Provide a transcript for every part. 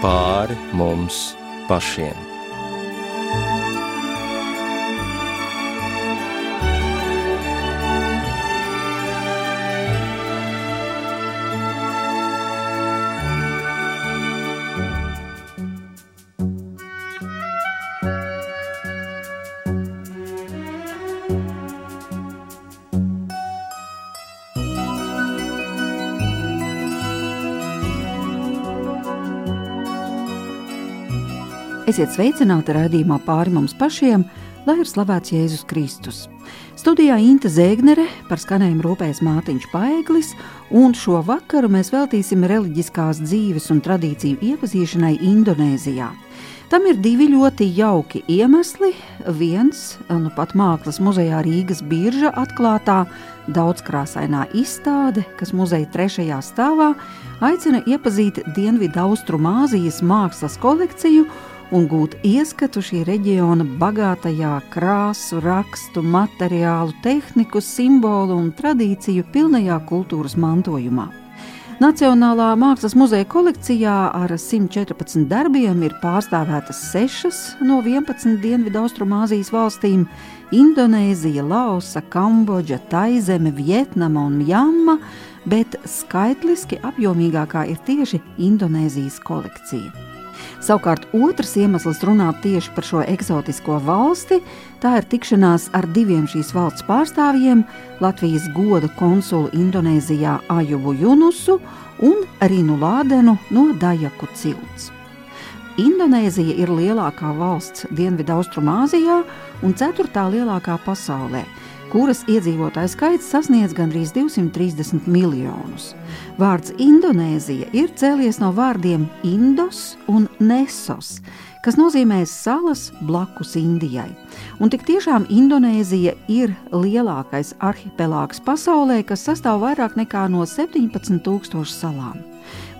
pāri mums pašiem. Esiet sveicināti raidījumā pāri mums pašiem, lai ir slavēts Jēzus Kristus. Studijā Inte Zēgnere par skanējumu rūpējas Mātiņš Paeglis, un šo vakaru mēs veltīsim reliģiskās dzīves un tradīciju iepazīšanai Indonēzijā. Tam ir divi ļoti jauki iemesli. Viens, nu pat Mākslas muzejā Rīgas birža atklātā daudzkrāsainā izstāde, kas muzeja trešajā stāvā, aicina iepazīt Dienvidu Austrumāzijas mākslas kolekciju un gūt ieskatu šī reģiona bagātajā krāsu, rakstu, materiālu, tehniku, simbolu un tradīciju pilnajā kultūras mantojumā. Nacionālā mākslas muzeja kolekcijā ar 114 darbiem ir pārstāvētas 6 no 11 Dienvidu-Austrumāzijas valstīm - Indonēzija, Laosa, Kambodža, Taizeme, Vietnama un Mjanma, bet skaitliski apjomīgākā ir tieši Indonēzijas kolekcija. Savukārt otrs iemesls runāt tieši par šo eksotisko valsti, tā ir tikšanās ar diviem šīs valsts pārstāvjiem - Latvijas goda konsulu Indonēzijā Ajubu Junusu un Rinu Lādenu no Dajaku cilts. Indonēzija ir lielākā valsts Dienvidu-Austrumāzijā un ceturtā lielākā pasaulē kuras iedzīvotāju skaits sasniedz gandrīz 230 miljonus. Vārds Indonēzija ir cēlies no vārdiem Indos un Nesos, kas nozīmē salas blakus Indijai. Un tik tiešām Indonēzija ir lielākais arhipelāgs pasaulē, kas sastāv vairāk nekā no 17,000 salām.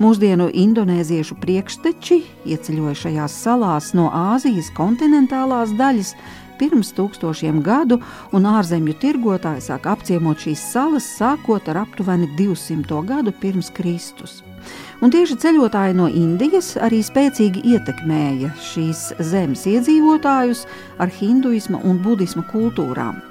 Mūsdienu indonēziešu priekšteči ieceļojušajās salās no Āzijas kontinentālās daļas pirms tūkstošiem gadu, un ārzemju tirgotāji sāk apciemot šīs salas sākot ar aptuveni 200. gadu pirms Kristus. Un tieši ceļotāji no Indijas arī spēcīgi ietekmēja šīs zemes iedzīvotājus ar hinduisma un budisma kultūrām.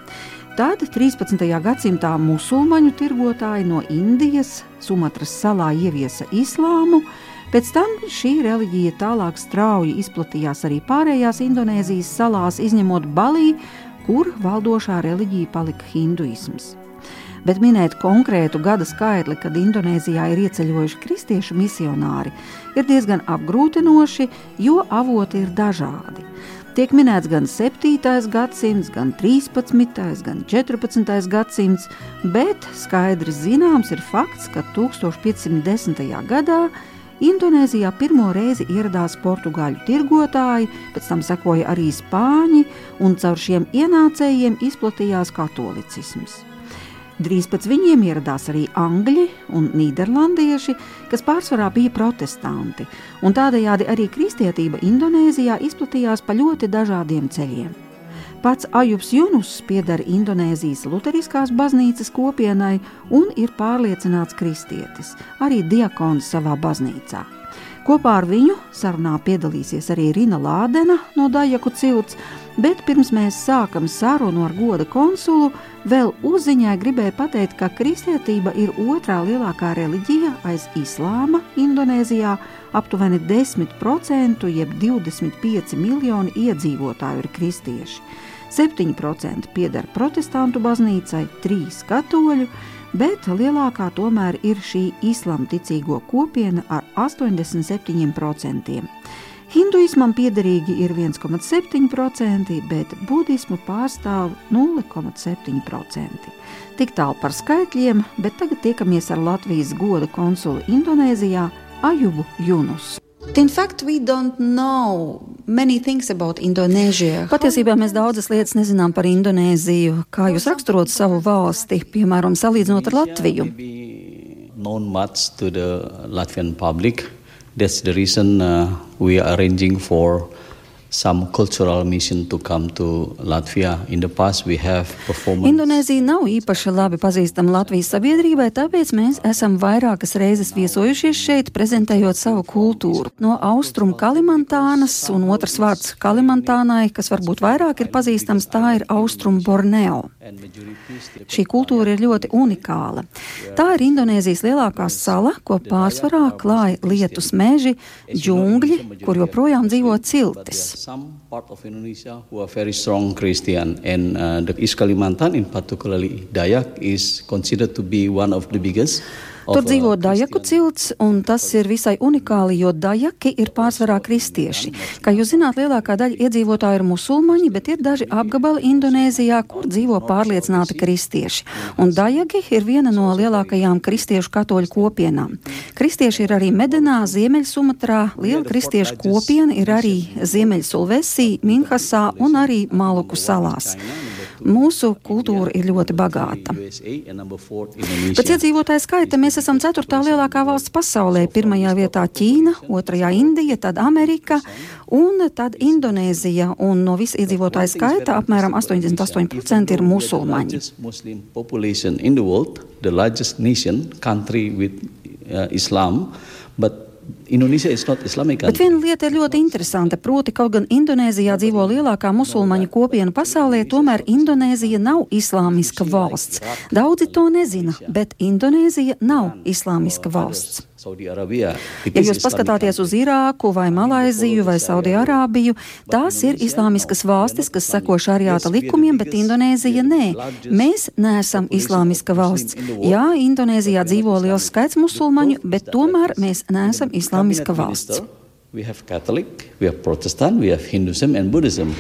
Tad 13. gadsimtā musulmaņu tirgotāji no Indijas Sumatras salā ieviesa islāmu, Pēc tam šī reliģija tālāk strauji izplatījās arī pārējās Indonēzijas salās, izņemot Balī, kur valdošā reliģija palika hinduisms. Bet minēt konkrētu gada skaitli, kad Indonēzijā ir ieceļojuši kristiešu misionāri, ir diezgan apgrūtinoši, jo avoti ir dažādi. Tiek minēts gan 7. gadsimts, gan 13. gan 14. gadsimts, bet skaidrs zināms ir fakts, ka 1510. gadā Indonēzijā pirmo reizi ieradās portugāļu tirgotāji, pēc tam sekoja arī spāņi, un caur šiem ienācējiem izplatījās katolicisms. Drīz pēc viņiem ieradās arī angļi un nīderlandieši, kas pārsvarā bija protestanti, un tādējādi arī kristietība Indonēzijā izplatījās pa ļoti dažādiem ceļiem. Pats Ajubs Junus pieder Indonēzijas Lutheriskās baznīcas kopienai un ir pārliecināts kristietis, arī diakons savā baznīcā. Kopā ar viņu sarunā piedalīsies arī Rina Lādena no Dajaku cilts, bet pirms mēs sākam sarunu ar goda konsulu, vēl uzziņai gribēju pateikt, ka kristietība ir otrā lielākā reliģija aiz islāma Indonēzijā. Aptuveni 10% jeb 25 miljoni iedzīvotāju ir kristieši. 7% pieder protestantu baznīcai, 3% katoļu, bet lielākā tomēr ir šī islāma ticīgo kopiena ar 87%. Hinduismam piederīgi ir 1,7%, bet budismu pārstāv 0,7%. Tik tālu par skaitļiem, bet tagad tiekamies ar Latvijas goda konsulu Indonēzijā Ajubu Junusu. In fact, we don't know many things about Indonesia. Patiesībā mēs daudzas lietas nezinām par Indonēziju. Kā jūs raksturot savu valsti, piemēram, salīdzinot ar Latviju? Known much to the Latvian public. That's the reason uh, we are arranging for some Indonēzija nav īpaši labi pazīstama Latvijas sabiedrībai, tāpēc mēs esam vairākas reizes viesojušies šeit, prezentējot savu kultūru. No austrumu Kalimantānas un otrs vārds Kalimantānai, kas varbūt vairāk ir pazīstams, tā ir austrumu Borneo. Šī kultūra ir ļoti unikāla. Tā ir Indonēzijas lielākā sala, ko pārsvarā klāja lietus meži, džungļi, kur joprojām dzīvo ciltis. Some part of Indonesia who are very strong Christian, and uh, the East Kalimantan, in particularly Dayak, is considered to be one of the biggest. Tur dzīvo Dajaku cilts, un tas ir visai unikāli, jo Dajaki ir pārsvarā kristieši. Kā jūs zināt, lielākā daļa iedzīvotāju ir musulmaņi, bet ir daži apgabali Indonēzijā, kur dzīvo pārliecināti kristieši. Un Dajaki ir viena no lielākajām kristiešu katoļu kopienām. Kristieši ir arī Medenā, Ziemeļsumatrā, liela kristiešu kopiena ir arī Ziemeļsulvesī, Minhasā un arī Maluku salās. Mūsu kultūra ir ļoti bagāta. Pēc iedzīvotāju skaita mēs esam ceturtā lielākā valsts pasaulē. Pirmajā vietā Ķīna, otrajā Indija, tad Amerika un tad Indonēzija. Un no visa iedzīvotāju skaita apmēram 88% ir musulmaņi. the largest nation, country with uh, Islam, but Indonesia is not Islamic Bet viena lieta ir ļoti interesanta, proti, kaut gan Indonēzijā dzīvo lielākā musulmaņu kopiena pasaulē, tomēr Indonēzija nav islāmiska valsts. Daudzi to nezina, bet Indonēzija nav islāmiska valsts. Ja jūs paskatāties uz Irāku vai Malaiziju vai Saudijārābiju, tās ir islāmiskas valstis, kas seko šariāta likumiem, bet Indonēzija nē. Mēs neesam islāmiska valsts. Jā, Indonēzijā dzīvo liels skaits musulmaņu, bet tomēr mēs neesam islāmiska valsts. We have Catholic, we have Protestant, we have Hinduism and Buddhism.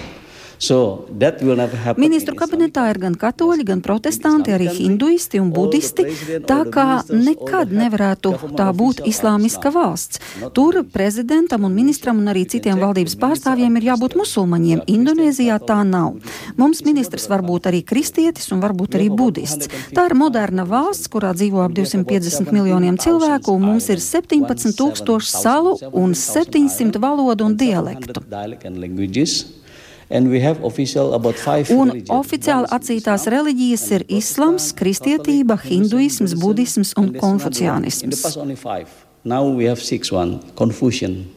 So. Ministru kabinetā ir gan katoļi, gan protestanti, arī hinduisti un budisti, tā kā nekad nevarētu tā būt islāmiska valsts. Tur prezidentam un ministram un arī citiem valdības pārstāvjiem ir jābūt musulmaņiem. Indonēzijā tā nav. Mums ministrs var būt arī kristietis un varbūt arī budists. Tā ir moderna valsts, kurā dzīvo ap 250 miljoniem cilvēku, un mums ir 17 tūkstoši salu un 700 valodu un dialektu. Un oficiāli atzītās reliģijas ir islams, kristietība, hinduisms, budisms un konfuciānisms. Now we have six one, Confucian.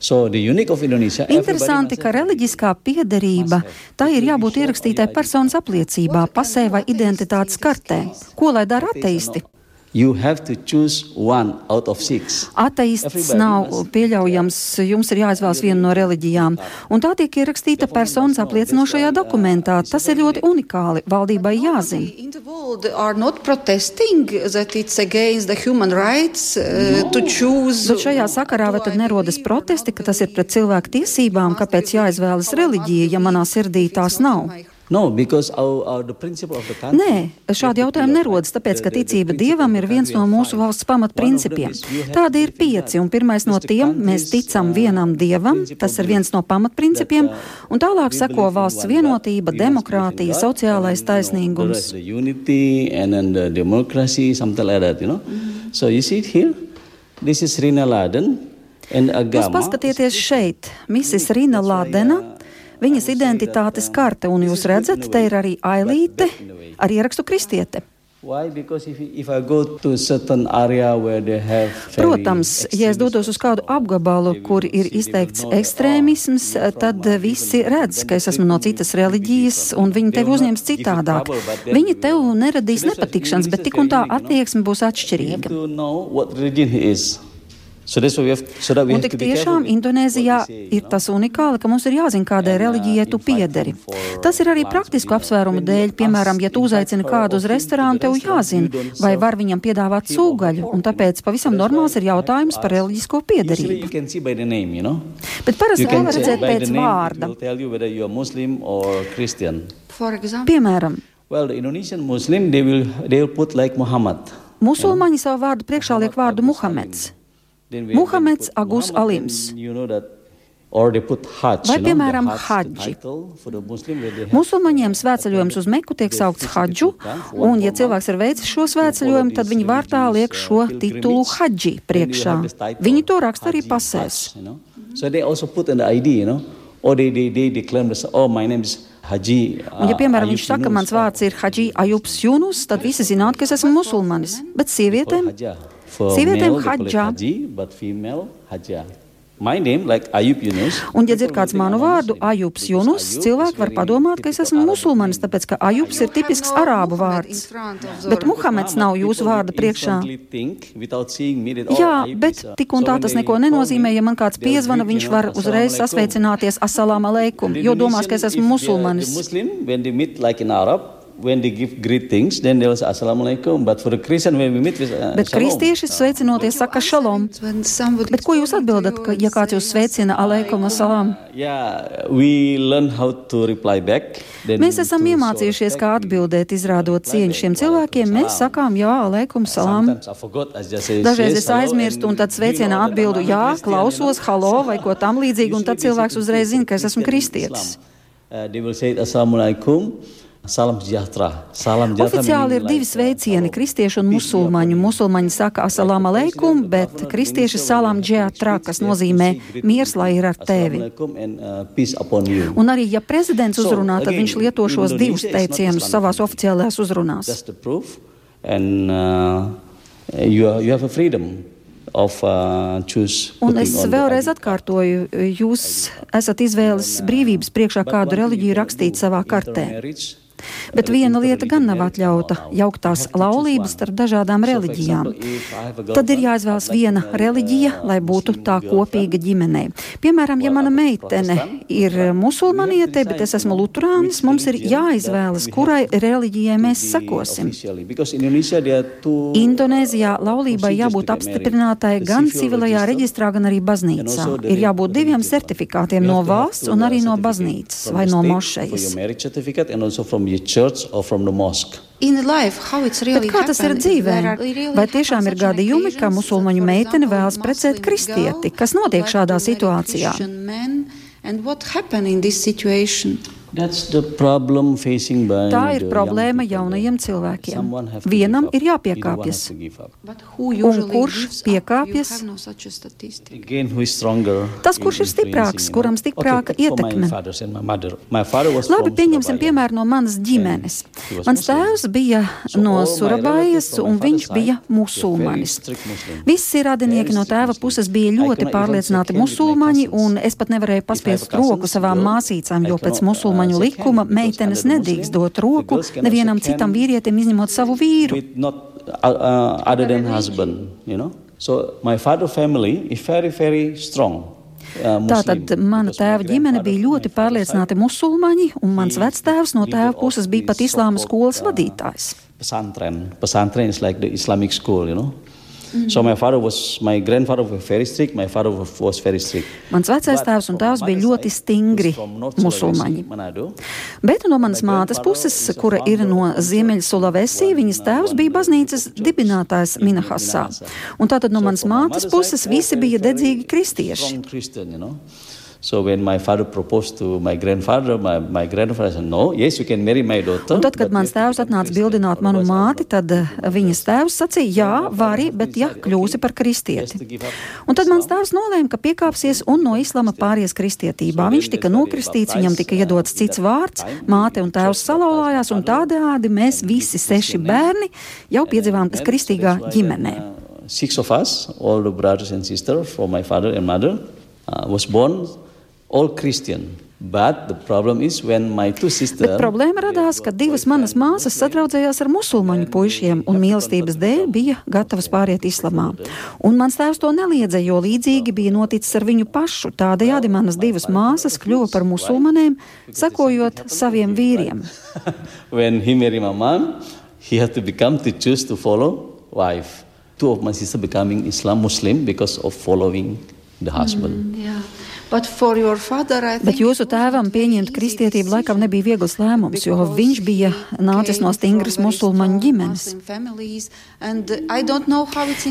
So the unique of Indonesia. Interesanti, ka reliģiskā piederība tai ir jābūt ierakstītai personas apliecībā, pasē vai identitātes kartē. Ko lai dara ateisti? You have to choose one out of six. Ateists nav pieļaujams, jums ir jāizvēlas viena no reliģijām, un tā tiek ierakstīta personas apliecinošajā dokumentā. Tas ir ļoti unikāli, valdībai jāzina. In the world are not protesting that it's against the human rights uh, to choose. Bet šajā sakarā vai tad nerodas protesti, ka tas ir pret cilvēku tiesībām, kāpēc jāizvēlas reliģija, ja manā sirdī tās nav? No, because our, our, the principle of the country. Nē, šādi jautājumi nerodas, tāpēc, ka ticība dievam ir viens no mūsu valsts pamatprincipiem. Tādi ir pieci, un pirmais no tiem mēs ticam vienam dievam, tas ir viens no pamatprincipiem, un tālāk seko valsts vienotība, demokrātija, sociālais taisnīgums. The unity and then the democracy, something like that, you know. So you see it here. This is Rina Laden and Jūs paskatieties šeit, Misis Rina Ladena. Viņas identitātes karte, un jūs redzat, te ir arī ailīte ar ierakstu kristiete. Protams, ja es dodos uz kādu apgabalu, kur ir izteikts ekstrēmisms, tad visi redz, ka es esmu no citas reliģijas, un viņi tevi uzņems citādāk. Viņi tev neradīs nepatikšanas, bet tik un tā attieksme būs atšķirīga. So why we have, so Un tik tiešām Indonēzijā ir tas unikāli, ka mums ir jāzina, kādai uh, reliģijai tu piederi. Tas ir arī praktisku apsvērumu dēļ. Piemēram, ja tu in uzaicini kādu uz restorānu, tev jāzina, vai var viņam piedāvāt sūgaļu, un tāpēc pavisam So normāls ir jautājums par reliģisko piederību. you can see by the name, you know. Bet parasti to var redzēt pēc vārda. Piemēram, Well, the Indonesian Muslim, they will, they will put like Muhammad. musulmaņi savu vārdu priekšā liek vārdu Muhameds. Muhameds Agus Alims. Vai, piemēram, have- Musulmaņiem svētceļojums uz Meku tiek saukts hadžu, un, ja cilvēks ir veicis šo svētceļojumu, tad viņi vārtā liek šo titulu hadži priekšā. Viņi to raksta arī pasēs. Oh. Un, ja, uh, piemēram, viņš saka, Yunus." mans vārds ir Hadži Ajubs Junus, tad visi zinātu, ka es esmu musulmanis. Bet sievietēm, Sievietēm male, they call it Hajjah. Haji, but female Hajjah. My name, like Ayub Yunus. un, ja dzird kāds manu vārdu because Junus, Ayub cilvēki var padomāt, ka es esmu musulmanis, tāpēc ka Ajubs ir tipisks arābu vārds. Bet Muhameds nav jūsu vārda priekšā. Jā, bet tik un tā tas neko nenozīmē. Ja man kāds piezvana, viņš var uzreiz sasveicināties Assalamu alaikum, jo domās, ka es esmu musulmanis. When they give greetings, then they will say Assalamu alaikum. But for the Christian, when we meet with uh, Bet Shalom. kristieši sveicinoties saka šalom. Bet ko jūs atbildat, ka, ja kāds jūs sveicina alaikum salam? Yeah, we learn how to reply back. Then Mēs esam iemācījušies, kā atbildēt, izrādot cieņu šiem cilvēkiem. Mēs sakām, jā, alaikum salam. Sometimes I forgot, I just say, Dažreiz es aizmirstu, un tad sveicienā atbildu, a jā, klausos, halo vai ko tam līdzīgu, un tad cilvēks uzreiz zina, ka es esmu kristietis. Uh, they will say Assalamualaikum, salam sejahtera. Salam sejahtera Oficiāli ir divi sveicieni - kristiešu un musulmaņu. Musulmaņi saka assalamu alaikum, bet kristieši salam džētrā, kas nozīmē miers, lai ir ar tevi. Uh. Un arī, ja prezidents uzrunā, tad viņš lieto šos divus teicienus savās oficiālajās uzrunās. And uh, you, are, you have a freedom of uh. Un es vēlreiz atkārtoju, jūs esat izvēles brīvības priekšā kādu reliģiju rakstīt savā kartē. intermarriage, Bet viena lieta gan nav atļauta jauktās laulības starp dažādām reliģijām. Tad ir jāizvēlas viena reliģija, lai būtu tā kopīga ģimenē. Piemēram, ja mana meitene ir musulmaniete, bet es esmu which mums ir jāizvēlas, kurai reliģijai mēs sekosim. Indonēzijā laulībai jābūt apstiprinātai gan civil civilajā reģistrā, gan arī baznīcā. Ir jābūt diviem certifikātiem no valsts un arī no baznīcas vai no mošejas. Your church or from the mosque. In life, how it's really Bet kā tas ir dzīvē? there are really Vai tiešām ir gadījumi, ka musulmaņu meitene vēlas precēt kristieti? Kas notiek šādā situācijā? Tā ir the problēma young people. jaunajiem cilvēkiem. Someone have to Vienam give up. ir jāpiekāpjas. usually kurš gives up? piekāpjas? Tas, kurš ir stiprāks, kuram stiprāka ietekme. My, fathers and my, mother. my father was Labi, from pieņemsim piemēru no manas ģimenes. Mans tēvs bija no my un viņš bija musulmanis. Visi radinieki no tēva puses Muslim. bija ļoti pārliecināti musulmaņi, un es pat nevarēju paspiest roku savām māsīcām, jo pēc uh, musulmaņu likuma meitenes nedrīkst dot roku nevienam citam vīrietim, izņemot savu vīru. uh, uh, other than husband, you know. So my father family is very, very strong. Uh, Tātad mana tēva ģimene bija ļoti pārliecināti musulmaņi, un mans vectēvs no tēva puses bija pat islāma skolas vadītājs. Pesantren. Pesantren is like the Islamic school, you know. So my father was, my grandfather was very strict, my father was very strict. Mans vecais tēvs un tēvs bija ļoti stingri musulmaņi. Bet no manas mātes puses, kura ir no of Ziemeļa Sulavesī, one- viņas tēvs bija baznīcas dibinātājs in Minahasā. Un tātad no manas mātes puses visi bija dedzīgi kristieši. So when my father proposed to my grandfather, my, my grandfather said, no, yes, you can marry my daughter. Un tad, kad mans tēvs atnāca bildināt manu māti, tad eh, viņas tēvs sacīja, jā, vari, bet ja kļūsi par kristieti. Un tad mans tēvs nolēma, ka piekāpsies un no islama pāries kristietībā. Viņš tika nokristīts, viņam tika iedots cits vārds, māte un tēvs salauzās, un tādējādi mēs visi seši bērni jau piedzīvām tas kristīgā ģimenē. uh, Six of us, all the brothers and sisters from my father and mother, uh, was born all Christian. But the problem is when my two sisters. Bet problēma radās, kad divas manas māsas sadraudzējās ar musulmaņu puišiem un mīlestības dēļ bija gatavas pāriet islamā. Un mans tēvs to neliedza, jo līdzīgi bija noticis ar viņu pašu. Tādējādi manas divas māsas kļuva par musulmanēm, sakojot saviem vīriem. when he married my mom, to choose to follow wife. Two of my sisters becoming Islam Muslim because of following the husband. Yeah. Bet jūsu tēvam pieņemt kristietību laikam nebija viegls lēmums, jo viņš bija nācis no stingras musulmaņu ģimenes.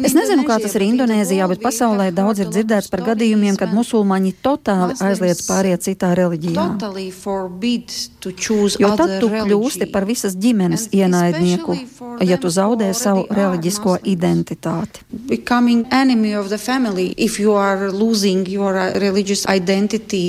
Es nezinu, kā tas ir Indonēzijā, bet pasaulē daudz ir dzirdēts par gadījumiem, kad musulmaņi totāli aizliedz pāriet citā reliģijā. Jo tad tu kļūsti par visas ģimenes ienaidnieku, ja tu zaudē savu reliģisko identitāti. Identity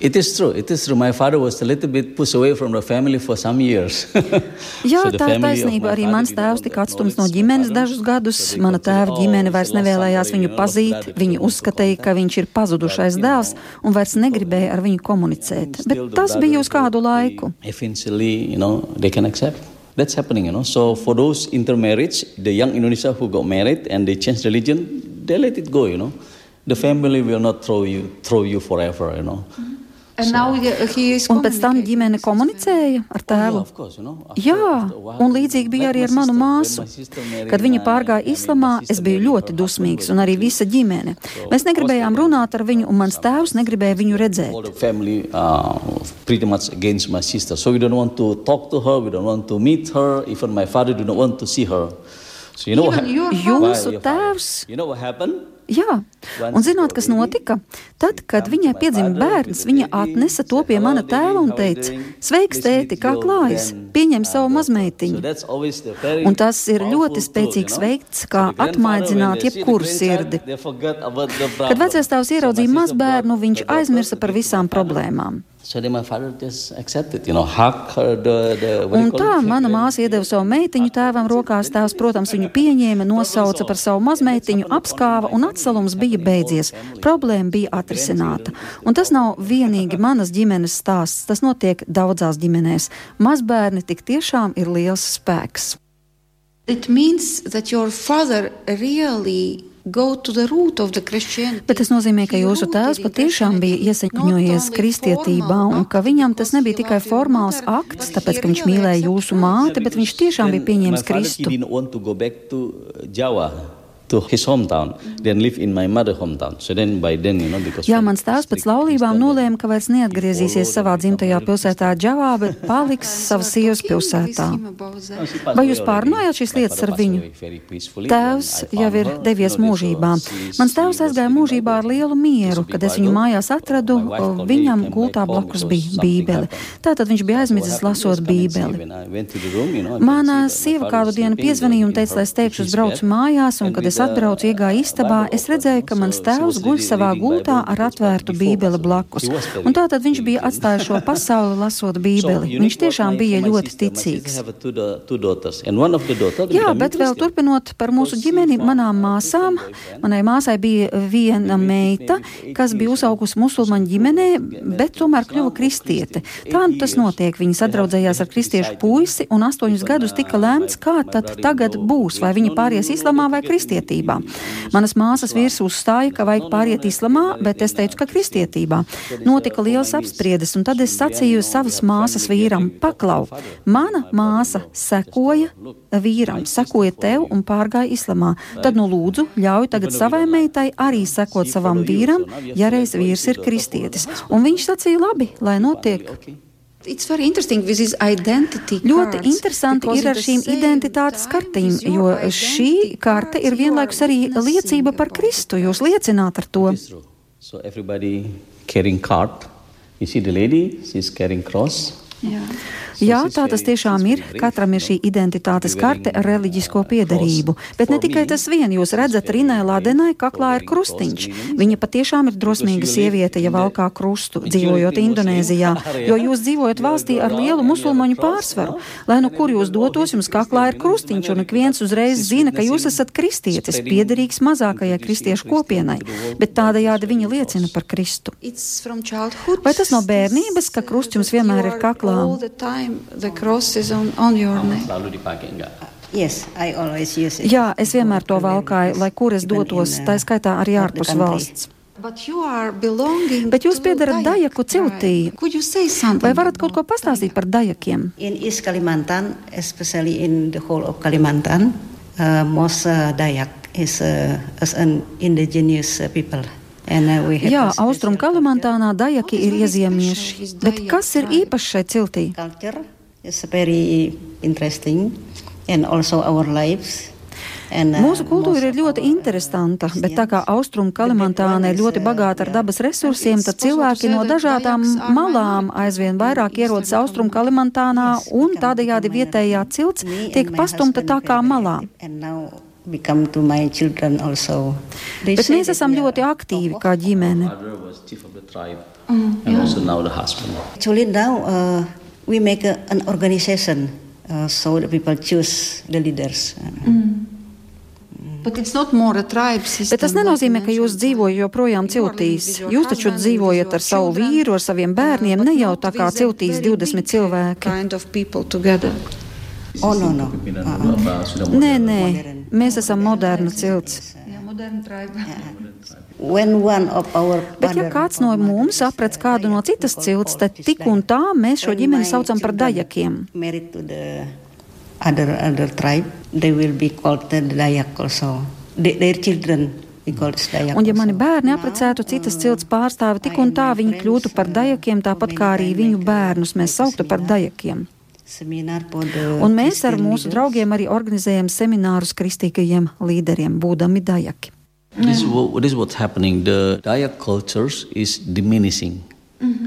It is true. It is true. My father was a little bit pushed away from the family for some years. Jā, So tā ir taisnība. Arī mans tēvs tika atstumts no ģimenes dažus gadus. Mana tēva "Oh, ģimene he's vairs nevēlējās viņu pazīt. Viņi uzskatīja, ka viņš ir pazudušais dēls un vairs negribēja ar viņu komunicēt. Bet tas bija uz kādu laiku. they Eventually, you know, they can accept. That's happening, you know. So for those intermarriage, the young Indonesia who got married and they changed religion, they let it go, you know. The family will not throw you, throw you forever, you know. And now he is Un pēc tam ģimene komunicēja ar Oh, tēvu. yeah, of course, you know. After- Jā, un līdzīgi bija arī ar manu māsu. Kad viņa I- pārgāja islamā, es biju married, ļoti dusmīgs, husband un arī visa ģimene. So, Mēs negribējām runāt ar viņu, un mans tēvs negribēja viņu all redzēt. the family uh, pretty much against my sister. So we don't want to talk to her, we don't want to meet her. Even my father do not want to see her. So you know what Even your hap- father- Why Jūsu tēvs Jā, un zināt, kas notika? Tad, kad viņai piedzima bērns, viņa atnesa to pie mana tēva un teica: Sveiks, tēti, kā klājas? Pieņem savu mazmeitiņu. Un tas ir ļoti spēcīgs veids, kā atmaidzināt jebkuru sirdi. Kad vecais tēvs ieraudzīja mazbērnu, viņš aizmirsa par visām problēmām. Un tā mana māsa iedeva savu meitiņu tēvam rokās. Tēvs, protams, viņu pieņēma, nosauca par savu mazmeitiņu, apskāva un atsalums bija beidzies. Problēma bija atrisināta. Un tas nav vienīgi manas ģimenes stāsts. Tas notiek daudzās ģimenēs. Mazbērni tik tiešām ir liels spēks. It means that your father really go to the root of the Christianity. Bet tas nozīmē, ka jūsu tēvs patiešām bija iesaņojies kristietībā un ka viņam tas nebija tikai formāls akts, tāpēc, ka viņš mīlēja jūsu māti, bet viņš tiešām bija pieņēmis Kristu. To his hometown, then live in my mother hometown. So then by then, you know, because Jā, mans tēvs pēc laulībām nolēma, ka vairs neatgriezīsies savā dzimtajā pilsētā Džavā, bet paliks savas sievas pilsētā. Vai jūs pārunājāt šīs lietas ar viņu? Tēvs jau ir devies mūžībā. Mans tēvs aizgāja mūžībā ar lielu mieru. Kad es viņu mājās atradu, viņam gultā blakus bija bībele. Tātad viņš bija aizmidzis lasot bībeli. Mana sieva kādu dienu piezvanīja un teica, lai es teikšu, braucu mājās, un kad es atbraucu, iegāju istabā, es redzēju, ka mans tēvs guļ savā gultā ar atvērtu bībeli blakus. Un tātad viņš bija atstājis šo pasauli lasot bībeli. Viņš tiešām bija ļoti ticīgs. Jā, bet vēl turpinot par mūsu ģimeni, manām māsām, manai māsai bija viena meita, kas bija uzaugusi musulmaņu ģimenē, bet tomēr kļuva kristiete. Tā nu tas notiek. Viņa sadraudzējās ar kristiešu puisi, un astoņus gadus tika lēmts, kā tad tagad būs, vai viņa pāries islamā vai kristietībā. Manas māsas vīrs uzstāja, ka vajag pāriet islamā, bet es teicu, ka kristietībā. Notika liels apspriedes, un tad es sacīju savas māsas vīram, paklau, mana māsa sekoja vīram, sekoja tev un pārgāja islamā. Tad nu lūdzu, ļauj tagad savai meitai arī sekot savam vīram, ja reiz vīrs ir kristietis. Un viņš sacīja labi, lai notiek. It's very interesting with this identity Ļoti interesanti ir ar at the šīm same identitātes time kartīm, jo šī karte ir vienlaikus arī liecība par Kristu. Jūs liecināt ar to. So everybody carrying card. You see the lady, she's carrying cross. Yeah. Jā, tā tas tiešām ir. Katram ir šī identitātes karte ar reliģisko piedarību. Bet ne tikai tas vien, jūs redzat, Rinai Ladenai kaklā ir krustiņš. Viņa patiešām ir drosmīga sieviete, ja valkā krustu, dzīvojot Indonēzijā, jo jūs dzīvojat valstī ar lielu musulmaņu pārsvaru. Lai nu kur jūs dotos, jums kaklā ir krustiņš, un ik viens uzreiz zina, ka jūs esat kristietis, piederīgs mazākajai kristiešu kopienai, bet tādējādi viņa liecina par Kristu. Vai tas no bērnības, ka krusts jums vienmēr ir kaklā? All the time the cross is on, on your neck. Selalu dipakai enggak? Yes, I always use it. Jā, es vienmēr to valkāju, lai kur es dotos, tā skaitā arī ārpus valsts. But you are belonging Bet jūs to piedarat Dayak Dajaku ciltī. Vai varat kaut ko pastāstīt par dajakiem? In East Kalimantan, especially in the whole of Kalimantan, uh, most uh, Dayak is uh, as an indigenous uh, people. Uh, Jā, Austrum Kalimantānā dajaki ir iezīmieši. Bet kas ir īpašs šai ciltī? Uh, Mūsu kultūra ir ļoti uh, interesanta, bet tā kā Christians, Austrum Kalimantāna ir ļoti bagāta ar dabas resursiem, tad cilvēki no dažādām malām aizvien vairāk ierodas Austrum Kalimantānā un tādējādi vietējā cilts tiek pastumta tā kā malā. Active, And now become to my children also. They Bet mēs that esam ļoti aktīvi kā ģimene. Father was chief of the tribe, and also now the husband. Actually, now uh, we make a, an organization uh, so that people choose the leaders. But it's not more a tribe system. Bet tas nenozīmē, ka jūs dzīvojat joprojām ciltīs. Jūs taču dzīvojat ar savu vīru, ar saviem bērniem, ne jau tā kā ciltīs 20 cilvēki. Kind of people together. Oh, no, no. Apa sudah Nē, nē, mēs esam moderna cilts. Bet ja kāds no mums aprec kādu no citas cilts, tad tik un tā mēs šo ģimeni saucam par dajakiem. Other other tribe, they will be called the Dayak also. They, their children. Un ja mani bērni apprecētu citas cilts pārstāvi, tik un tā viņi kļūtu par dajakiem, tāpat kā arī viņu bērnus mēs sauktu par dajakiem. The Un mēs ar mūsu draugiem arī organizējam seminārus kristīgajiem līderiem, būdami dajaki. This is, what, this is what's happening. The Dayak cultures is diminishing.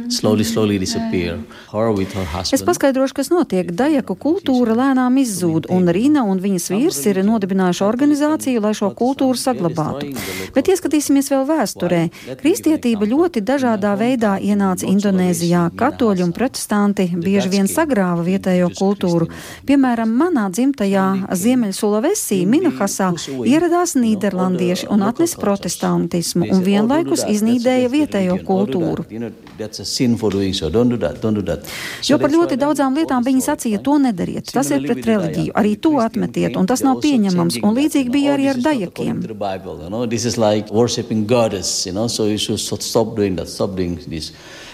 Slowly, slowly disappear. Her with her Es husband. paskaidrošu, kas notiek. Dajaku kultūra lēnām izzūd, un Rīna un viņas vīrs ir nodibinājuši organizāciju, lai šo kultūru saglabātu. Bet ieskatīsimies vēl vēsturē. Kristietība ļoti dažādā veidā ienāca Indonēzijā. Katoļi un protestanti bieži vien sagrāva vietējo kultūru. Piemēram, manā dzimtajā Ziemeļsulavesī, Minahasā, ieradās nīderlandieši un atnesa protestantismu un vienlaikus iznīdēja vietējo kultūru. That's a sin for doing so. Don't do that. Don't do that. Jo par ļoti daudzām lietām viņi sacīja, to nedariet, tas ir pret reliģiju, arī to atmetiet, un tas nav pieņemams, un līdzīgi bija arī ar dajakiem. The Bible, you know, this is like worshiping goddess, you know, so you should so- stop doing that, stop doing this.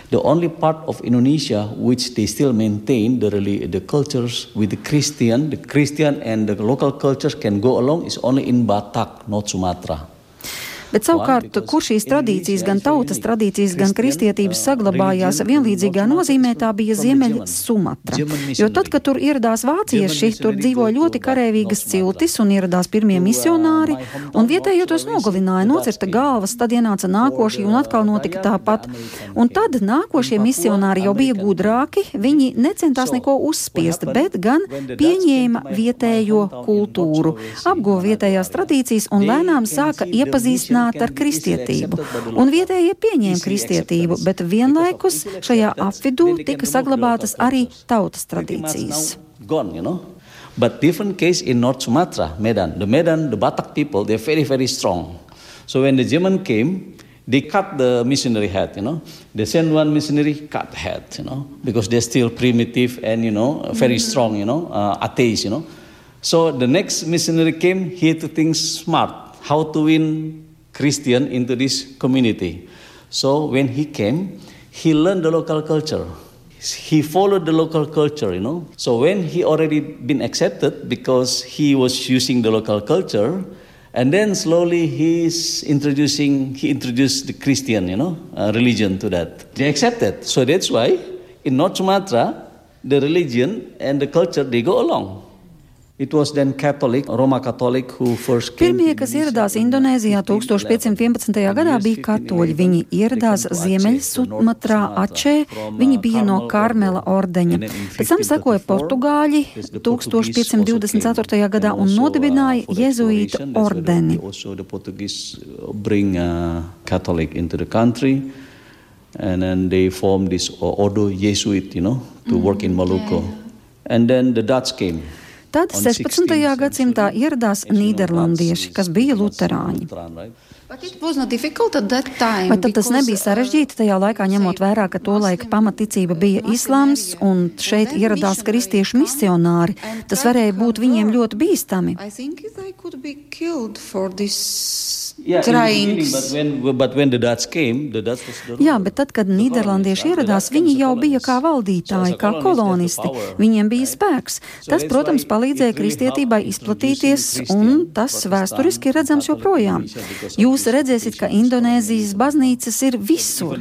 The only part of Indonesia which they still maintain the the cultures with the Christian, the Christian and the local cultures can go along is only in Batak, not Sumatra. Bet savukārt, kur šīs tradīcijas, gan tautas tradīcijas, gan kristietības saglabājās vienlīdzīgā nozīmē, tā bija Ziemeļa Sumatra. Jo tad, kad tur ieradās vācieši, tur dzīvoja ļoti karavīgas ciltis un ieradās pirmie misionāri, un vietējo tos nogalināja, nocirta galvas, tad ienāca nākošie un atkal notika tāpat. Un tad nākošie misionāri jau bija gudrāki, viņi necentās neko uzspiest, bet gan pieņēma vietējo kultūru, apguva vietējās tradīcijas un lēnām sāka iepazīstināt ar kristietību. Un vietējie pieņēma kristietību, bet vienlaikus šajā apvidū tika saglabātas arī tautas tradīcijas. Gone, you know. But different case in North Sumatra, Medan. The Medan, the Batak people, they're very, very strong. So when the German came, they cut the missionary head, you know. They send one missionary, cut head, you know, because they're still primitive and, you know, very strong, you know, uh, atheists, you know. So the next missionary came, he had to think smart, how to win Christian into this community. So when he came, he learned the local culture. He followed the local culture, you know. So when he already been accepted because he was using the local culture, and then slowly he's introducing, he introduced the Christian, you know, uh, religion to that. They accepted. So that's why in North Sumatra, the religion and the culture, they go along. Pirmie, kas ieradās Indonēzijā 1511. gadā, bija katoļi. Viņi ieradās Ziemeļsumatrā, Ačē, viņi bija no Karmela ordeņa. Pēc tam sekoja Portugāļi 1524. gadā un nodibināja Jēzuīta ordeni. Also, the Portuguese bring uh, Catholic into the country, and then they formed this Ordo Jesuit, you know, to work in Maluku. And then the Dutch came. Tad 16. gadsimtā ieradās Nīderlandieši, kas bija luterāņi. Vai tad tas nebija uh, sarežģīti tajā laikā, ņemot vērā, ka to laika pamaticība bija islāms un šeit ieradās kristiešu misionāri? Tas varēja būt viņiem ļoti bīstami. Yeah, trying. but when but when the Dutch came, the Dutch was the Jā, ruler. bet tad, kad Nīderlandieši ieradās, viņi jau bija kā valdītāji, kā kolonisti. Viņiem bija spēks. Tas, protams, palīdzēja kristietībai izplatīties, un tas vēsturiski ir redzams joprojām. Jūs redzēsiet, ka Indonēzijas baznīcas ir visur.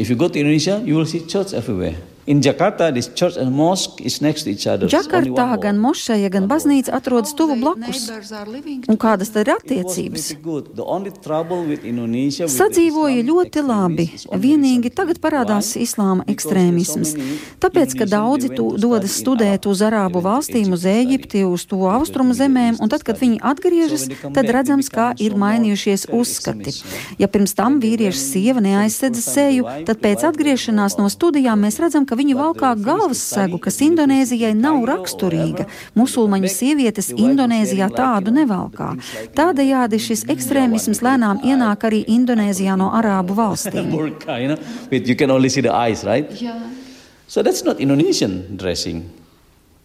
If you go to Indonesia, you will see church everywhere. In Jakarta, this church and mosque is next to each other. It's only Džakartā gan mošeja, gan baznīca atrodas tuvu blakus. Un kādas tad ir attiecības? Sadzīvoja ļoti labi, vienīgi tagad parādās islāma ekstrēmisms. Tāpēc, ka daudzi tu dodas studēt uz Arābu valstīm, uz Ēģipti, uz to austrumu zemēm, un tad, kad viņi atgriežas, tad redzams, kā ir mainījušies uzskati. Ja pirms tam went sieva neaizsedza seju, tad pēc atgriešanās no studijām mēs redzam, ka But valkā galvas segu, kas Indonēzijai nav raksturīga. Musulmaņu sievietes Indonēzijā tādu nevalkā. the things like, you know, Tādējādi šis ekstrēmisms lēnām ienāk arī Indonēzijā no Arābu valstīm. burqa, you know, with you can only see the eyes, right? Yeah. So that's not Indonesian dressing.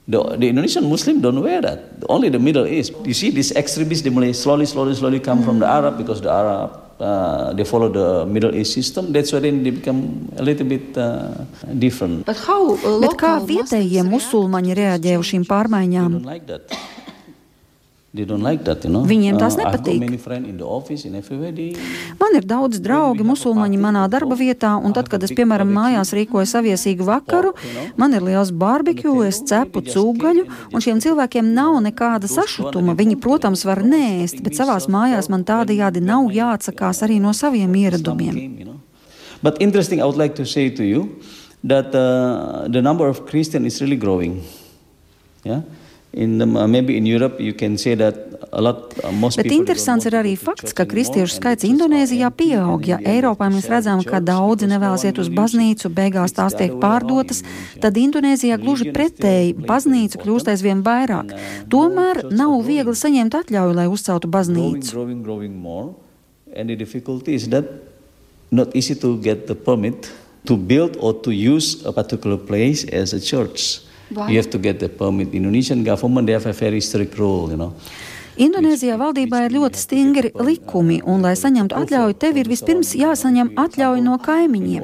The, the Indonesian Muslim don't wear that. Only the Middle East. You see, these extremists they slowly, slowly, slowly come from the Arab because the Arab uh, they follow the Middle East system. That's why then they become a little bit uh, different. But how uh, Bet kā local vietējie Muslims musulmaņi reaģē uz šīm They pārmaiņām? Like that. You know. Viņiem tās Uh, nepatīk. Man ir daudz draugi musulmaņi manā darba vietā, un tad, kad es, piemēram, mājās rīkoju saviesīgu vakaru, man ir liels barbekju, es cepu cūgaļu, un šiem cilvēkiem nav nekāda sašutuma. Viņi, protams, var nēst, bet savās mājās man tādajādi nav jāatsakās arī no saviem ieradumiem. But interesting, I would like to say to you that uh, the number of Christians is really growing. Yeah. Uh, maybe in Europe, you can say that a lot. Uh, most Bet interesants ir arī fakts, ka kristiešu skaits Indonēzijā pieaug. Ja Eiropā mēs redzam, ka daudzi nevēlas iet uz baznīcu, beigās tās tiek pārdotas, tad Indonēzijā gluži pretēji very kļūst aizvien vairāk. Uh, Tomēr nav viegli saņemt atļauju, lai uzceltu baznīcu. And the difficulty is that not easy to get the permit to build or to use a particular place as a church. You have to get the permit. The Indonesian government they have a very strict rule, you know. Indonēzijā valdībā ir ļoti stingri likumi, un, lai saņemtu atļauju, tev ir vispirms jāsaņem atļauja no kaimiņiem.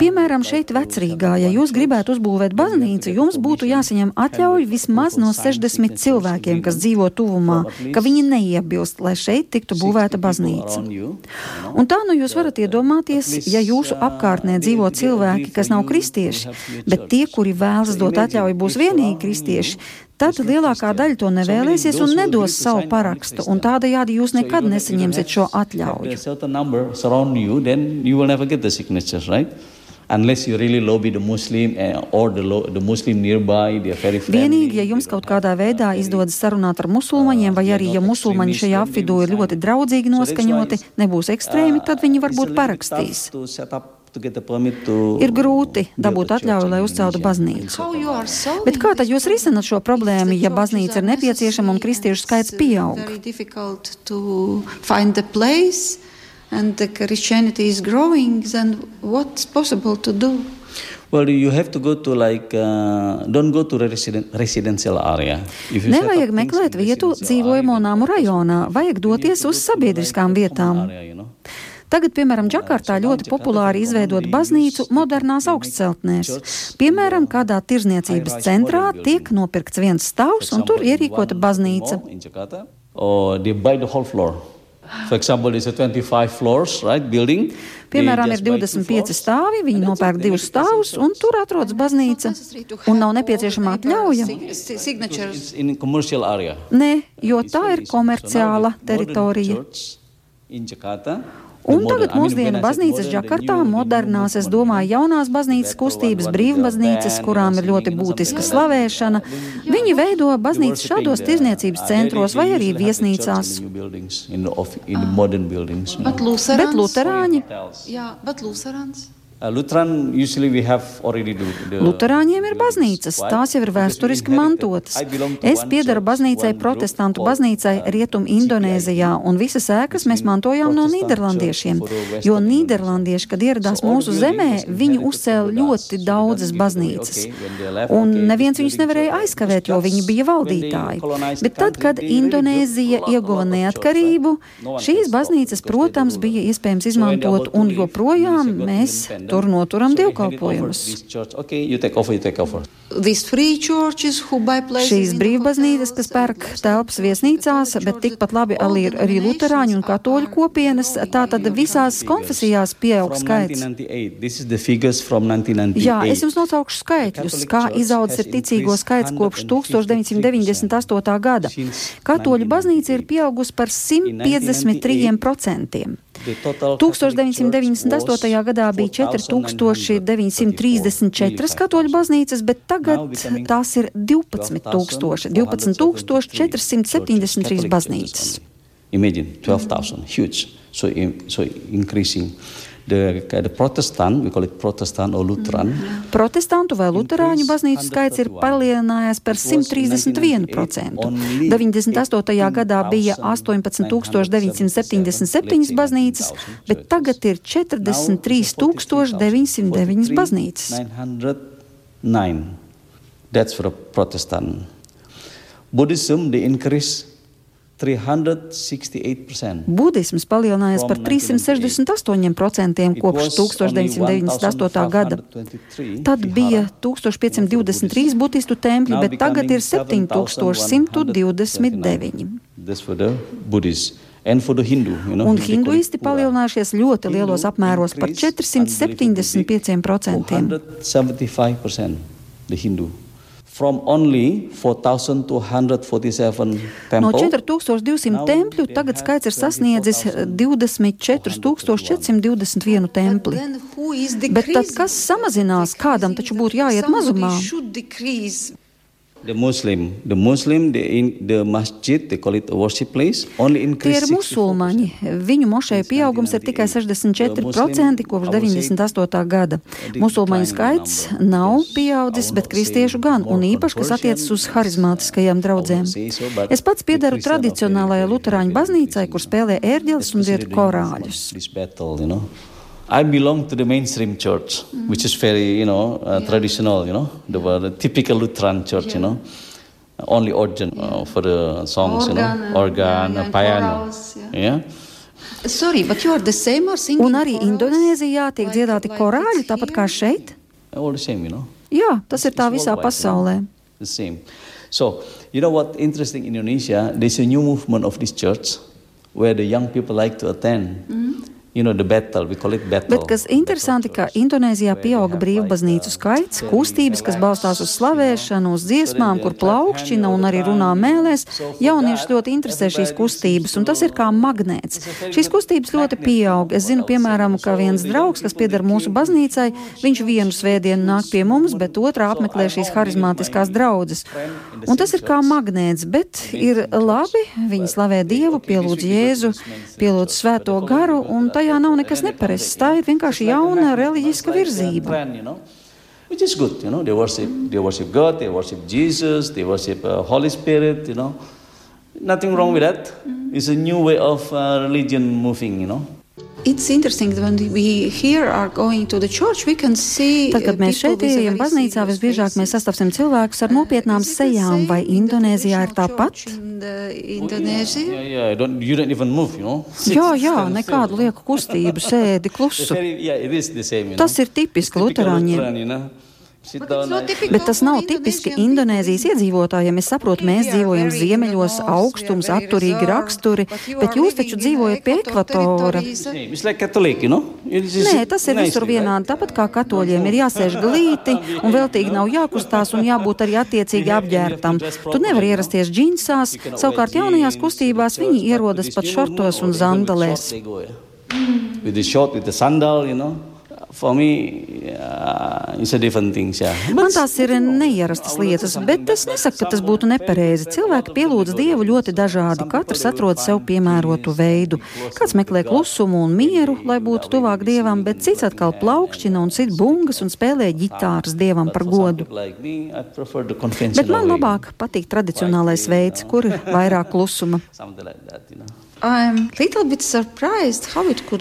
Piemēram, šeit Vecrīgā, ja jūs gribētu uzbūvēt baznīcu, jums būtu jāsaņem atļauja vismaz no 60 cilvēkiem, kas dzīvo tuvumā, ka viņi neiebilst, lai šeit tiktu būvēta baznīca. Un tā nu jūs varat iedomāties, ja jūsu apkārtnē dzīvo cilvēki, kas nav kristieši, bet tie, kuri vēlas dot atļauju, būs vienīgi kristieši, tad lielākā daļa to nevēlēsies un nedos savu parakstu, un tādējādi jūs nekad nesaņemsiet šo atļauju. Unless you really lobby the Muslim uh, or the, lo- the Muslim nearby, they are very friendly. Vienīgi, ja jums kaut kādā veidā izdodas sarunāt ar musulmaņiem, vai arī, ja musulmaņi šajā apvidū ir ļoti draudzīgi noskaņoti, nebūs ekstrēmi, tad viņi varbūt parakstīs. Ir grūti dabūt atļauju, lai uzceltu baznīcu. Bet kā tad jūs risināt šo problēmu, ja baznīca ir nepieciešama un kristiešu skaits it's, pieaug? Very difficult to find the place, and the Christianity is growing. Then what's possible to do? Well, you have to go to like, uh, don't go to resident, residential area. Nevajag meklēt vietu dzīvojamo namu rajonā, vajag doties uz sabiedriskām vietām. area, you know. Tagad, piemēram, Džakartā ļoti populāri izveidot baznīcu modernās augstceltnēs. Piemēram, kādā tirzniecības centrā tiek nopirkts viens stāvs un tur ierīkota baznīca. For example, there's a 25 floors, right, building. Piemēram, ir just buy two 25 floors, stāvi, viņi nopērk divus stāvus, un tur atrodas baznīca. Un nav nepieciešama atļauja. It's. Nē, jo It's tā ir komerciāla teritorija. Jakarta, Un tagad mūsdienu baznīcas Džakartā, modernās, es domāju, jaunās baznīcas kustības, brīvbaznīcas, kurām ir ļoti būtiska slavēšana. Viņi veido baznīcas šādos tirzniecības centros vai arī uh, viesnīcās. Lutherans. Bet luterāņi, Yeah, but Lutherans. Uh, Lutheran usually we have already the, the Luterāņiem ir baznīcas, tās jau ir vēsturiski mantotas. Es piedaru baznīcai, protestantu baznīcai uh, Rietum Indonēzijā, un visas ēkas mēs mantojām no Nīderlandiešiem, jo Nīderlandieši, kad ieradās mūsu zemē, viņi uzcēla ļoti daudzas baznīcas. Un neviens viņus nevarēja aizkavēt, jo viņi bija valdītāji. Bet tad, kad Indonēzija ieguva neatkarību, šīs baznīcas, protams, bija iespējams izmantot, un joprojām mēs tur noturam dievkalpojumus. Šīs brīvbaznīcas, kas pērk telpas viesnīcās, bet tikpat labi arī, arī luterāņu un katoļu kopienas, tātad visās konfesijās pieaug skaits. Jā, es jums nosaukšu skaitļus, kā izaudzis ir ticīgo skaits kopš 1998. gada. Katoļu baznīca ir pieaugusi par 153%. 1998. gadā bija 4934 katoļu baznīcas, bet tagad tās ir 12,000, 12,473 baznīcas. Imagine 12,000, huge. So, so increasing. The, the Protestant, we call it Protestant or Lutheran. Mm. Protestantu vai luterāņu baznīcu skaits ir palielinājies par 131%. 98. gadā bija 18,977 baznīcas, bet tagad ir 43,909 baznīcas. That's for a Protestant. Buddhism, the increase 368%. Budisms palielinājies par 368% kopš 1998. gada. Tad bija 1523 budistu tempļi, bet tagad ir 7129. Hindu, you know, un hinduisti palielinājušies ļoti lielos apmēros par 475%. 475% the Hindu. From only 4,247 No 4200 tempļu tagad skaits ir sasniedzis 24,421 templi. Bet tad kas samazinās? Kādam taču būtu jāiet mazumā? The Muslim, the Muslim, the, in, the masjid, they call it a worship place, only Tie ir musulmaņi. Viņu mošeju pieaugums ir tikai 64% kopš 98. gada. Musulmaņu skaits nav pieaudzis, bet kristiešu gan, un īpaši, kas attiecas uz harizmātiskajām draudzēm. Es pats piedaru tradicionālajai luterāņu baznīcai, kur spēlē ērģeles un dzied korāļus. I belong to the mainstream church, mm. which is very, you know, uh, yeah. traditional, you know, the, the, typical Lutheran church, yeah. you know. Only organ yeah. uh, for the songs, organ, you know, organ, yeah, piano. Chorals, yeah. Sorry, but you are the same or singing Un arī Indonēzijā tiek like, dziedāti korāļi, tāpat kā šeit? All the same, you know. Jā, tas ir tā visā pasaulē. You know? The same. So, you know what interesting in Indonesia, there's a new movement of this church where the young people like to attend. Mm -hmm. You know, battle, Bet kas interesanti, ka Indonēzijā pieauga brīvbaznīcu skaits, kustības, kas balstās uz slavēšanu, uz dziesmām, kur plaukšķina un arī runā mēlēs. Jaunieši ļoti interesē šīs kustības, un tas ir kā magnēts. Šīs kustības ļoti pieaug. Es zinu, piemēram, ka viens draugs, kas pieder mūsu baznīcai, viņš vienu svētdienu nāk pie mums, bet otrā apmeklē šīs harizmātiskās draudzes. Un tas ir kā magnēts, bet ir labi, viņi slavē Dievu, pielūdz Jēzu, pielūdz Svēto garu. Un tajā nav nekas nepareizs. Tā ir vienkārši jauna reliģiska virzība. Which is good, you know. They worship, they worship God, they worship Jesus, they worship uh, Holy Spirit, you know. Nothing wrong with that. It's a new way of uh, religion moving, you know. Tad, kad mēs šeit ejam baznīcā, visbiežāk mēs sastapsim cilvēkus ar nopietnām sejām, vai Indonēzijā ir tāpat? Jā, jā, nekādu lieku kustību, sēdi klusu. Tas ir tipiski luterāņiem. Bet tas nav tipiski Indonēzijas iedzīvotājiem. Es saprotu, mēs dzīvojam ziemeļos, augstums, atturīgi raksturi, bet jūs taču dzīvojat pie ekvatora. Nē, tas ir visur vienādi. Tāpat kā katoļiem ir jāsēž glīti un veltīgi nav jākustās un jābūt arī attiecīgi apģērbtam. Tu nevari ierasties džinsās, savukārt jaunajās kustībās viņi ierodas pat šortos un zandalēs. With the short, with the sandal, you know. Me, uh, things, yeah. Man tās ir neierastas lietas, bet es nesaku, ka tas būtu nepareizi. Cilvēki pielūdz Dievu ļoti dažādi, katrs atrod sev piemērotu veidu. Kāds meklē klusumu un mieru, lai būtu tuvāk Dievam, bet cits atkal plaukšķina un sit bungas un spēlē ģitāras Dievam par godu. Bet man labāk patīk tradicionālais veids, kur ir vairāk klusuma.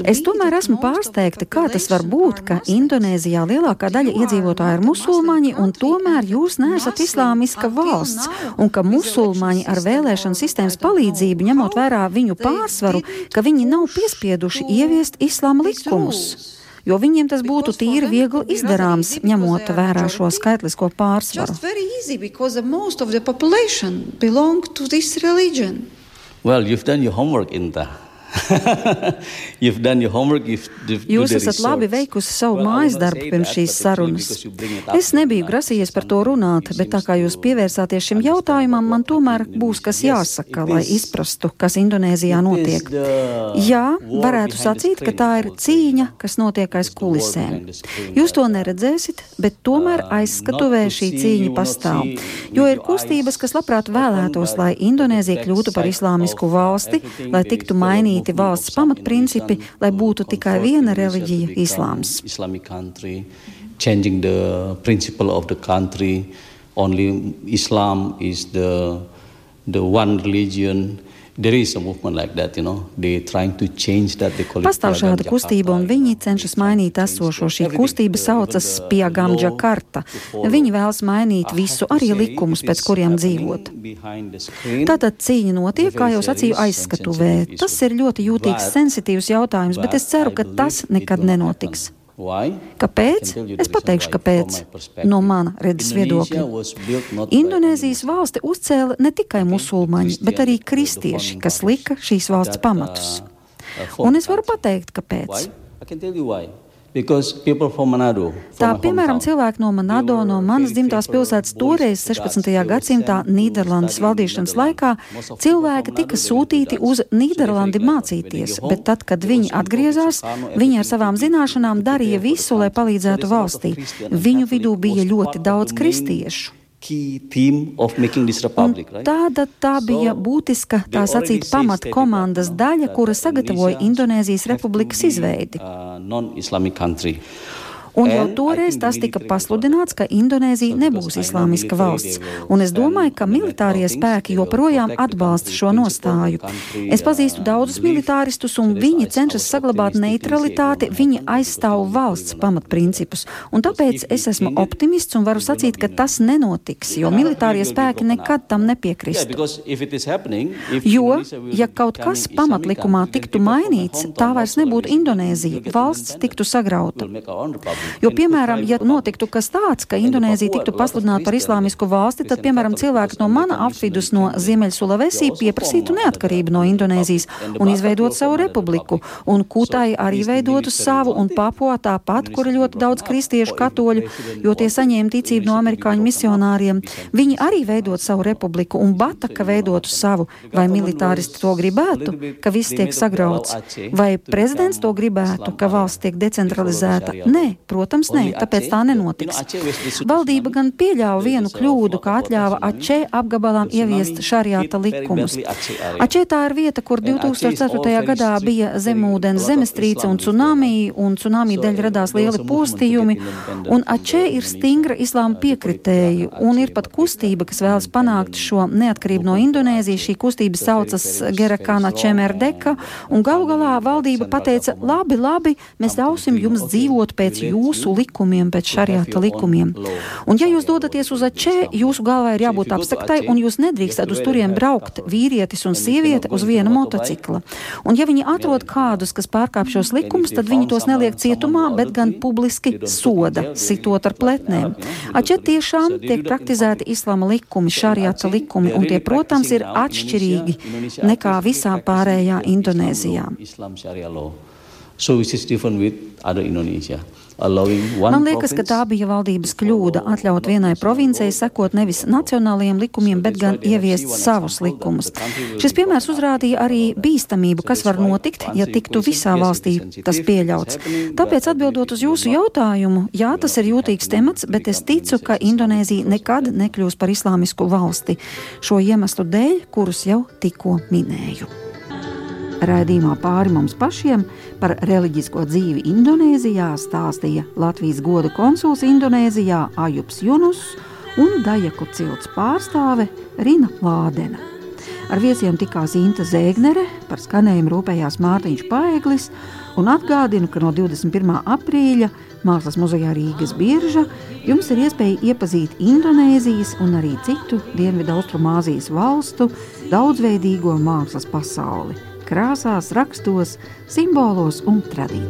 Es tomēr esmu pārsteigta, kā tas var būt, ka Indonēzijā lielākā daļa iedzīvotāju ir musulmaņi, un tomēr jūs neesat islāmiska valsts, un ka musulmaņi ar vēlēšanu sistēmas palīdzību, ņemot vērā viņu pārsvaru, ka viņi nav piespieduši ieviest islāma likumus. jo viņiem tas būtu tīri viegli izdarāms, ņemot vērā šo skaitlisko pārsvaru. Well, you've done your homework, Inta. homework, Jūs esat labi veikusi savu mājas darbu pirms šīs sarunas. Es nebiju grasījies par to runāt, bet tā kā jūs pievērsāties šim jautājumam, man tomēr būs kas jāsaka, lai izprastu, kas Indonēzijā notiek. Jā, varētu sacīt, ka tā ir cīņa, kas notiek aiz kulisēm. Jūs to neredzēsiet, bet tomēr uh, aizskatuvē šī cīņa pastāv. Jo ir kustības, kas labprāt vēlētos, lai Indonēzija kļūtu par islāmisku valsti, lai tiktu mainīta mainīti valsts pamatprincipi, lai būtu tikai viena reliģija - islāms. Changing the principle of the country, only Islam is the, the one religion. That, you know, Pastāv šāda kustība, un viņi cenšas mainīt esošo. Šī kustība saucas Piegamģa karta. Viņi vēlas mainīt visu, arī likumus, pēc kuriem dzīvot. Tātad cīņa notiek, kā jau sacīju, aizskatuvē. Tas ir ļoti jūtīgs, sensitīvs jautājums, bet es ceru, ka tas nekad nenotiks. Kāpēc? Es pateikšu, kāpēc. No mana redzes viedokļa. Indonēzijas valsti uzcēla ne tikai musulmaņi, bet arī kristieši, kas lika šīs valsts pamatus. Un es varu pateikt, kāpēc. Tā piemēram, cilvēki no Manado, no manas dzimtās pilsētas, toreiz 16. gadsimtā Nīderlandes valdīšanas laikā, cilvēki tika sūtīti uz Nīderlandi mācīties, bet tad, kad viņi atgriezās, viņi ar savām zināšanām darīja visu, lai palīdzētu valstī. Viņu vidū bija ļoti daudz kristiešu. Republic, right? Tāda tā bija būtiska, tā sacīt, pamat komandas daļa, kura sagatavoja Indonēzijas republikas izveidi. Uh, Un jau toreiz tas tika pasludināts, ka Indonēzija nebūs islāmiska valsts, un es domāju, ka militārie spēki joprojām atbalsta šo nostāju. Es pazīstu daudzus militāristus, un viņi cenšas saglabāt neutralitāti, viņi aizstāv valsts pamatprincipus, un tāpēc es esmu optimists un varu sacīt, ka tas nenotiks, jo militārie spēki nekad tam nepiekristu. Jo, ja kaut kas pamatlikumā tiktu mainīts, tā vairs nebūtu Indonēzija, valsts tiktu sagrauta. Jo, piemēram, ja notiktu kas tāds, ka Indonēzija tiktu pasludināta par islāmisku valsti, tad, piemēram, cilvēki no mana apvidus no Ziemeļsulavesī pieprasītu neatkarību no Indonēzijas un izveidot savu republiku, un Kutai arī veidotu savu, un Papua tāpat, kur ir ļoti daudz kristiešu katoļu, jo tie saņēma ticību no amerikāņu misionāriem. Viņi arī veidot savu republiku, un Bataka veidotu savu. Vai militāristi to gribētu, ka viss tiek sagrauts? Vai prezidents to gribētu, ka valsts tiek decentralizēta? Nē, Protams, nē, tāpēc tā nenotiks. Valdība gan pieļāva vienu kļūdu, ka atļāva Ačē apgabalām ieviest šariāta likumus. Ačē tā ir vieta, kur 2004. gadā bija zemūdens zemestrīce un tsunami, un tsunami dēļ radās lieli postījumi, un Ačē ir stingra islāma piekritēju, un ir pat kustība, kas vēlas panākt šo neatkarību no Indonēzijas. Šī kustība saucas Gerakana Čemerdeka, un galu galā valdība pateica, labi, labi, mēs ļausim jums dzīvot pēc jūsu jūsu likumiem, pēc šariāta likumiem. Un ja jūs dodaties uz Ačē, jūsu galvā ir jābūt apsaktai, un jūs nedrīkstat uz turien braukt vīrietis un sieviete uz viena motocikla. Un ja viņi atrod kādus, kas pārkāp šos likumus, tad viņi tos neliek cietumā, bet gan publiski soda, sitot ar pletnēm. Ačē tiešām tiek praktizēti islama likumi, šariāta likumi, un tie, protams, ir atšķirīgi nekā visā pārējā Indonēzijā. So which is different with other Indonesia. Man liekas, ka tā bija valdības kļūda atļaut vienai provincijai sekot nevis nacionālajiem likumiem, bet gan ieviest savus likumus. Šis piemērs uzrādīja arī bīstamību, kas var notikt, ja tiktu visā valstī tas pieļauts. Tāpēc atbildot uz jūsu jautājumu, jā, tas ir jūtīgs temats, bet es ticu, ka Indonēzija nekad nekļūs par islāmisku valsti. Šo iemeslu dēļ, kurus jau tikko minēju. Raidījumā pāri mums pašiem par reliģisko dzīvi Indonēzijā stāstīja Latvijas goda konsuls Indonēzijā Ajups Junus un Dajaku cilts pārstāve Rina Lādena. Ar viesiem tikās Inta Zēgnere, par skanējumu rūpējās Mārtiņš Paeglis un atgādinu, ka no 21. aprīļa Mākslas muzejā Rīgas birža jums ir iespēja iepazīt Indonēzijas un arī citu Dienvidu Austrumāzijas valstu daudzveidīgo mākslas pasauli krāsās, rakstos, simbolos un tradīcijās.